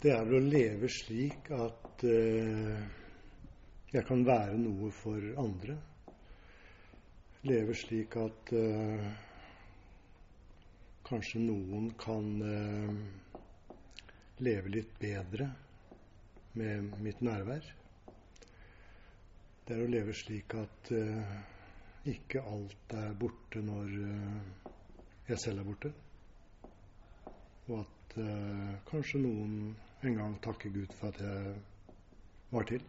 det er å leve slik at eh, jeg kan være noe for andre. Leve slik at eh, kanskje noen kan eh, leve litt bedre med mitt nærvær. Det er å leve slik at eh, ikke alt er borte når eh, jeg selv er borte. Og at eh, kanskje noen en gang takker Gud for at jeg var til.